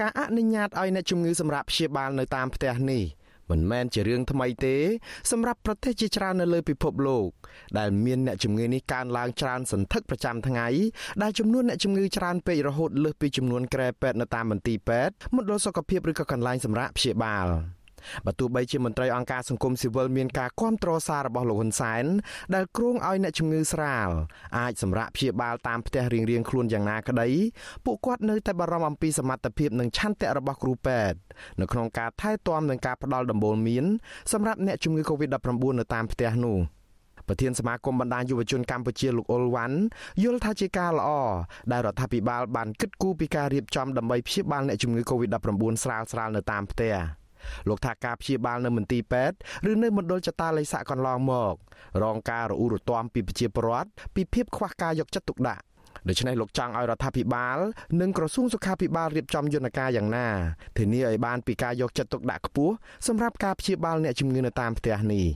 ការអនុញ្ញាតឲ្យអ្នកជំងឺសម្រាប់ព្យាបាលនៅតាមផ្ទះនេះមិនមែនជារឿងថ្មីទេសម្រាប់ប្រទេសជាច្រើននៅលើពិភពលោក ដែលមានអ្នកជំងឺនេះកើនឡើងច្រើនសន្ធឹកប្រចាំថ្ងៃដែលចំនួនអ្នកជំងឺច្រើនពេករហូតលើសពីចំនួនក្រែពេទ្យនៅតាមមន្ទីរពេទ្យមណ្ឌលសុខភាពឬក៏កន្លែងសម្រាប់ព្យាបាល។ បើទោះបីជាមន្ត្រីអង្គការសង្គមស៊ីវិលមានការគាំទ្រសាររបស់លោកហ៊ុនសែនដែលគ្រោងឲ្យអ្នកជំងឺស្រាលអាចសម្រាកព្យាបាលតាមផ្ទះរៀងៗខ្លួនយ៉ាងណាក្តីពួកគាត់នៅតែបារម្ភអំពីសមត្ថភាពនិងឆន្ទៈរបស់គ្រូពេទ្យនៅក្នុងការថែទាំនិងការផ្តល់ដំបូន្មានសម្រាប់អ្នកជំងឺ Covid-19 នៅតាមផ្ទះនោះប្រធានសមាគមបណ្ដាញយុវជនកម្ពុជាលោកអ៊ុលវ៉ាន់យល់ថាជាការល្អដែលរដ្ឋាភិបាលបានគិតគូរពីការរៀបចំដើម្បីព្យាបាលអ្នកជំងឺ Covid-19 ស្រាលៗនៅតាមផ្ទះ។ លោកថាការព្យាបាលនៅមន្ទីរពេទ្យឬនៅមណ្ឌលចតាល័យស័កកន្លងមក រងការរអ៊ូរទាំពីប្រជាពលរដ្ឋពីភាពខ្វះការយកចិត្តទុកដាក់ដូច្នេះលោកចង់ឲ្យរដ្ឋាភិបាលនិងក្រសួងសុខាភិបាលរៀបចំយន្តការយ៉ាងណាធានាឲ្យបានពីការយកចិត្តទុកដាក់ខ្ពស់សម្រាប់ការព្យាបាលអ្នកជំងឺនៅតាមផ្ទះនេះ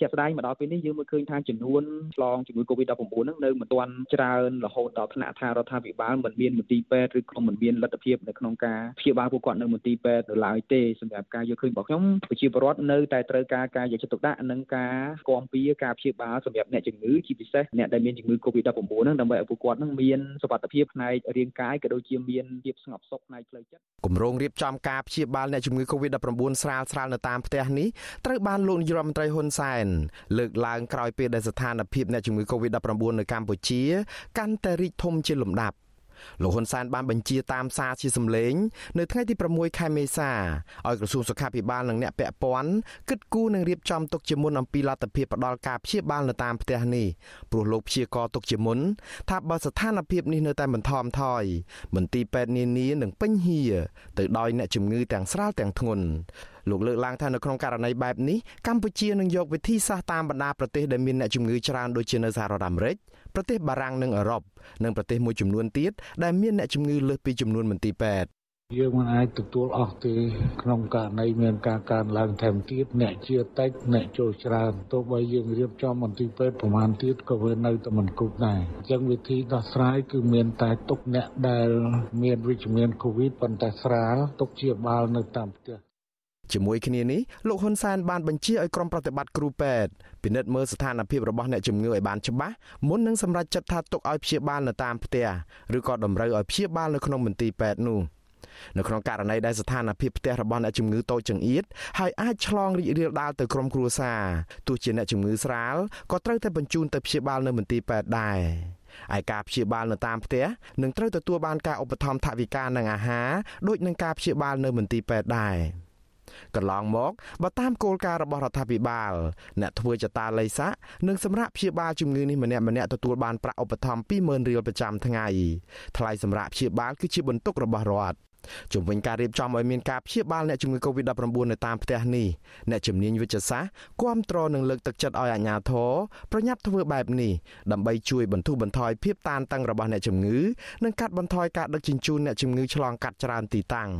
ជាក់ស្ដែងមកដល់ពេលនេះយើងមើលឃើញថាចំនួនឆ្លងជំងឺ Covid-19 ហ្នឹងនៅមិនទាន់ច្រើនរហូតដល់ថ្នាក់ថារដ្ឋាភិបាលមិនមានមន្ទីរពេទ្យឬក៏មិនមានលទ្ធភាពនៅក្នុងការព្យាបាលពួកគាត់នៅមន្ទីរពេទ្យនៅឡើយទេសម្រាប់ការយកឃើញរបស់ខ្ញុំប្រជាពលរដ្ឋនៅតែត្រូវការការយកចិត្តទុកដាក់និងការគាំពៀការព្យាបាលសម្រាប់អ្នកជំងឺជាពិសេសអ្នកដែលមានជំងឺ Covid-19 ហ្នឹងដើម្បីឲ្យពួកគាត់ហ្នឹងមានសុខភាពផ្នែករាងកាយក៏ដូចជាមានភាពស្ងប់សុខផ្នែកផ្លូវចិត្តគម្រោងរៀបចំការព្យាបាលអ្នកជំងឺ Covid-19 ស្រាលស្រាលនៅតាមផ្ទះនេះត្រូវបានលោកនាយរដ្ឋមន្ត្រីហ៊ុនសែនលើកឡើងក្រោយពេលដែលស្ថានភាពអ្នកជំងឺ Covid-19 នៅកម្ពុជា កាន់តែរីកធំជាលំដាប់លោកហ៊ុនសែនបានបញ្ជាតាមសារជាសម្លេងនៅថ្ងៃទី6ខែមេសាឲ្យក្រសួងសុខាភិបាលនិងអ្នកពាក់ព័ន្ធគិតគូរនិងរៀបចំទុកជាមុនអំពីលទ្ធភាពផ្ដល់ការព្យាបាលនៅតាមផ្ទះនេះព្រោះលោកព្យាករទុកជាមុនថាបើស្ថានភាពនេះនៅតែមិនថមថយមន្ទីរពេទ្យនានានឹងពេញហៀទៅដោយអ្នកជំងឺទាំងស្រាលទាំងធ្ងន់ លោកលើកឡើងថានៅក្នុងករណីបែបនេះកម្ពុជានឹងយកវិធីសាស្ត្រតាមបណ្ដាប្រទេសដែលមានអ្នកជំងឺច្រើនដូចជានៅសហរដ្ឋអាមេរិកប្រទេសបារាំងនិងអឺរ៉ុបនិងប្រទេសមួយចំនួនទៀតដែលមានអ្នកជំងឺលើសពីចំនួនមន្ទីរពេទ្យយើងមិនអាចទទួលអស់ទេក្នុងករណីមានការកើនឡើងថែមទៀតអ្នកជាតិចអ្នកចូលច្រើនទោះបីយើងរៀបចំមន្ទីរពេទ្យប្រមាណទៀតក៏វានៅតែមិនគ្រប់ដែរអញ្ចឹងវិធីដោះស្រាយគឺមានតែទុកអ្នកដែលមានវិជ្ជមានកូវីដប៉ុន្តែស្រាលទុកជាបាលនៅតាមផ្ទះ ជាមួយគ្នានេះលោកហ៊ុនសែនបានបញ្ជាឲ្យក្រុមប្រតិបត្តិគ្រូពេទ្យពិនិត្យមើលស្ថានភាពរបស់អ្នកជំងឺឲ្យបានច្បាស់មុននឹងសម្រេចចិត្តថាទុកឲ្យព្យាបាលនៅតាមផ្ទះឬក៏តម្រូវឲ្យព្យាបាលនៅក្នុងមន្ទីរពេទ្យនោះនៅក្នុងករណីដែលស្ថានភាពផ្ទះរបស់អ្នកជំងឺតូចចង្អៀតហើយអាចឆ្លងរីករាលដាលទៅក្រុមគ្រួសារទោះជាអ្នកជំងឺស្រាលក៏ត្រូវតែបញ្ជូនទៅព្យាបាលនៅមន្ទីរពេទ្យដែរឯការព្យាបាលនៅតាមផ្ទះនឹងត្រូវទទួលបានការឧបត្ថម្ភថវិកានិងអាហារដូចនឹងការព្យាបាលនៅមន្ទីរពេទ្យដែរ កន្លងមកបើតាមគោលការណ៍របស់រដ្ឋាភិបាលអ្នកធ្វើចតាល័យស័កនិងសម្រាប់ព្យាបាលជំងឺនេះម្នាក់ម្នាក់ទទួលបានប្រាក់ឧបត្ថម្ភ20000រៀលប្រចាំថ្ងៃថ្លៃសម្រាប់ព្យាបាលគឺជាបន្ទុករបស់រដ្ឋជំវិញការរៀបចំឲ្យមានការព្យាបាលអ្នកជំងឺ Covid-19 នៅតាមផ្ទះនេះអ្នកជំនាញវិទ្យាសាស្ត្រគាំទ្រនិងលើកទឹកចិត្តឲ្យអាជ្ញាធរប្រញាប់ធ្វើបែបនេះដើម្បីជួយបន្ធូរបន្ថយភាពតានតឹងរបស់អ្នកជំងឺ និងកាត់បន្ថយការដឹកជញ្ជូនអ្នកជំងឺឆ្លងកាត់ច្រើនទីតាំង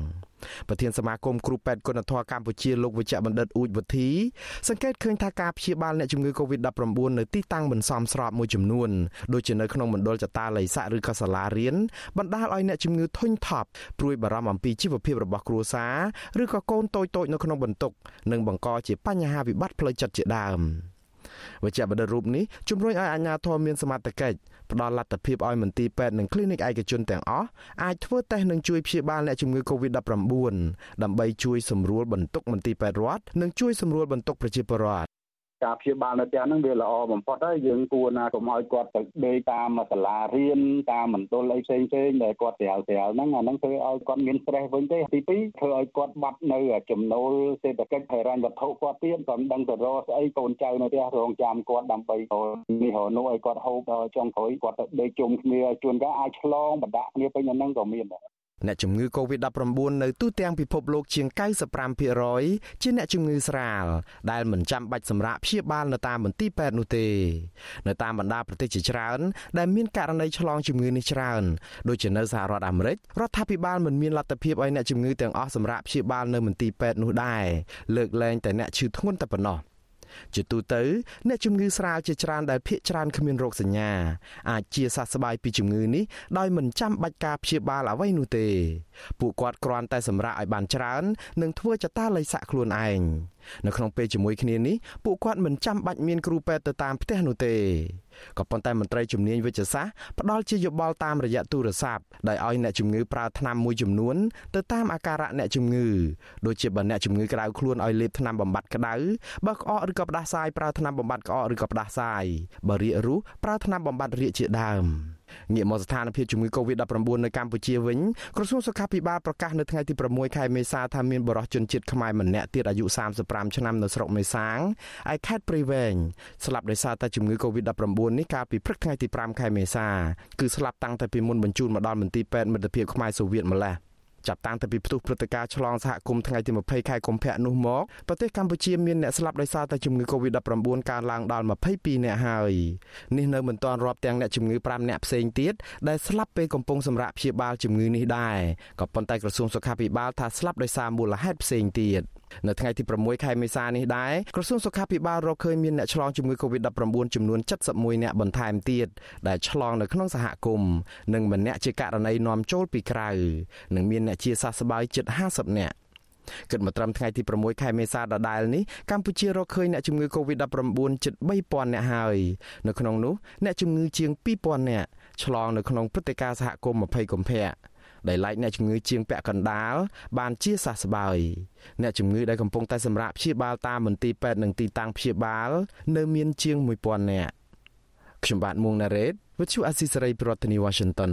ប្រធានសមាគមគ្រូពេទ្យគុណធម៌កម្ពុជាលោកវិជ្ជបណ្ឌិតអ៊ូចវុធីសង្កេតឃើញថាការព្យាបាលអ្នកជំងឺ Covid-19 នៅទីតាំងមិនសមស្របមួយចំនួនដូចជានៅក្នុងមណ្ឌលចតាល័យស័កឬក៏សាលារៀនបណ្ដាលឲ្យអ្នកជំងឺធុញថប់ព្រួយបារម្ភអំពីជីវភាពរបស់គ្រួសារឬក៏កូនតូចៗនៅក្នុងបន្ទុកនិងបង្កជាបញ្ហាវិបត្តិផ្លូវចិត្តជាដើម វិជ្ជបណ្ឌិតរូបនេះជំរុញឲ្យអាជ្ញាធរមានសមត្ថកិច្ចផ្ដល់លទ្ធភាពឲ្យមន្ទីរពេទ្យនិងគ្លីនិកឯកជនទាំងអស់អាចធ្វើតេស្តនិងជួយព្យាបាលអ្នកជំងឺ Covid-19 ដើម្បីជួយសម្រួលបន្ទុកមន្ទីរពេទ្យរដ្ឋនិងជួយសម្រួលបន្ទុកប្រជាពលរដ្ឋ ការព្យាបាលនៅផ្ទះហ្នឹងវាល្អបំផុតហើយយើងគួរណាកុំឲ្យគាត់ទៅដេកតាមសាលារៀនតាមមណ្ឌលអីផ្សេងផ្សេងដែលគាត់ស្រាវស្រាវហ្នឹងអាហ្នឹងធ្វើឲ្យគាត់មាន stress វិញទេទី2ធ្វើឲ្យគាត់បាត់នៅចំណូលសេដ្ឋកិច្ចហិរញ្ញវត្ថុគាត់ទៀតគាត់មិនដឹងទៅរកស្អីកូនចៅនៅផ្ទះរងចាំគាត់ដើម្បីនេះរនោះឲ្យគាត់ហូបដល់ចុងក្រោយគាត់ទៅដេកជុំគ្នាជួនកាលអាចឆ្លងបណ្ដាក់គ្នាពេញហ្នឹងក៏មានដែរ អ្នកជំងឺ Covid-19 នៅទូទាំងពិភពលោកជាង95%ជាអ្នកជំងឺស្រាលដែលមិនចាំបាច់សម្រាកព្យាបាលនៅតាមមន្ទីរពេទ្យនោះទេនៅតាមបណ្ដាប្រទេសជាច្រើន ដែលមានករណីឆ្លងជំងឺនេះច្រើនដូចជានៅសហរដ្ឋអាមេរិករដ្ឋាភិបាលមិនមានលទ្ធភាពឲ្យអ្នកជំងឺទាំងអស់សម្រាកព្យាបាលនៅមន្ទីរពេទ្យនោះដែរលើកលែងតែអ្នកឈឺធ្ងន់តែប៉ុណ្ណោះ ជាទូទៅអ្នកជំងឺស្រាលជាច្រើនដែលភ័យច្រើនគ្មានរោគសញ្ញាអាចជាសះស្បើយពីជំងឺនេះដោយមិនចាំបាច់ការព្យាបាលអ្វីនោះទេ ពួកគាត់គ្រាន់តែសម្រាកឲ្យបានច្រើន និងធ្វើចតាល័យសាក់ខ្លួនឯង នៅក្នុងពេលជាមួយគ្នានេះពួកគាត់មិនចាំបាច់មានគ្រូពេទ្យទៅតាមផ្ទះនោះទេក៏ប៉ុន្តែមន្ត្រីជំនាញវិទ្យាសាស្ត្រផ្ដល់ជាយោបល់តាមរយៈទូរស័ព្ទដោយឲ្យអ្នកជំងឺប្រើថ្នាំមួយចំនួនទៅតាមអាការៈអ្នកជំងឺដូចជាបើអ្នកជំងឺក្តៅខ្លួនឲ្យលេបថ្នាំបំបត្តិក្តៅបើក្អកឬក៏ផ្ដាសាយប្រើថ្នាំបំបត្តិក្អកឬក៏ផ្ដាសាយបើរាគរូសប្រើថ្នាំបំបត្តិរាគជាដើម ងាកមកស្ថានភាពជំងឺ Covid-19 នៅកម្ពុជាវិញក្រសួងសុខាភិបាលប្រកាសនៅថ្ងៃទី6ខែមេសាថាមានបរិសុទ្ធជនជាតិខ្មែរម្នាក់ទៀតអាយុ35ឆ្នាំនៅស្រុកមេសាងឯខេត្តព្រៃវែងស្លាប់ដោយសារតែជំងឺ Covid-19 នេះកាលពីព្រឹកថ្ងៃទី5ខែមេសាគឺស្លាប់តាំងតែពីមុនបញ្ជូនមកដល់មន្ទីរពេទ្យមិត្តភាពខ្មែរសូវៀតម្លេះ ចាប់តាំងពីផ្ទុះព្រឹត្តិការណ៍ឆ្លងសហគមន៍ថ្ងៃទី20ខែកុម្ភៈនោះមកប្រទេសកម្ពុជាមានអ្នកស្លាប់ដោយសារតែជំងឺ Covid-19 កើនឡើងដល់22អ្នកហើយនេះនៅមិនទាន់រាប់ទាំងអ្នកជំងឺ5អ្នកផ្សេងទៀតដែលស្លាប់ពេលកំពុងសម្រាកព្យាបាលជំងឺនេះដែរក៏ប៉ុន្តែក្រសួងសុខាភិបាលថាស្លាប់ដោយសារមូលហេតុផ្សេងទៀត នៅថ្ងៃទី6ខែមេសានេះដែរក្រសួងសុខាភិបាលរកឃើញមានអ្នកឆ្លងជំងឺ Covid-19 ចំនួន71អ្នកបន្ថែមទៀតដែលឆ្លងនៅក្នុងសហគមន៍និងម្នាក់ជាករណីនាំចូលពីក្រៅនិងមានអ្នកជាសះស្បើយជិត50នាក់គិតមកត្រឹមថ្ងៃទី6ខែមេសាដដែលនេះកម្ពុជារកឃើញអ្នកជំងឺ Covid-19 ជិត3000នាក់ហើយនៅក្នុងនោះអ្នកជំងឺជាង2000នាក់ឆ្លងនៅក្នុងព្រឹត្តិការណ៍សហគមន៍20កុម្ភៈ ដែលឡែកអ្នកជំងឺជាងពាក់កណ្ដាលបានជាសះស្បើយអ្នកជំងឺដែលកំពុងតែសម្រាកព្យាបាលតាមមន្ទីរពេទ្យនិងទីតាំងព្យាបាល នៅមានជាង1000នាក់ខ្ញុំបាទមួងណារ៉េត With you Asisari ប្រធានាទី Washington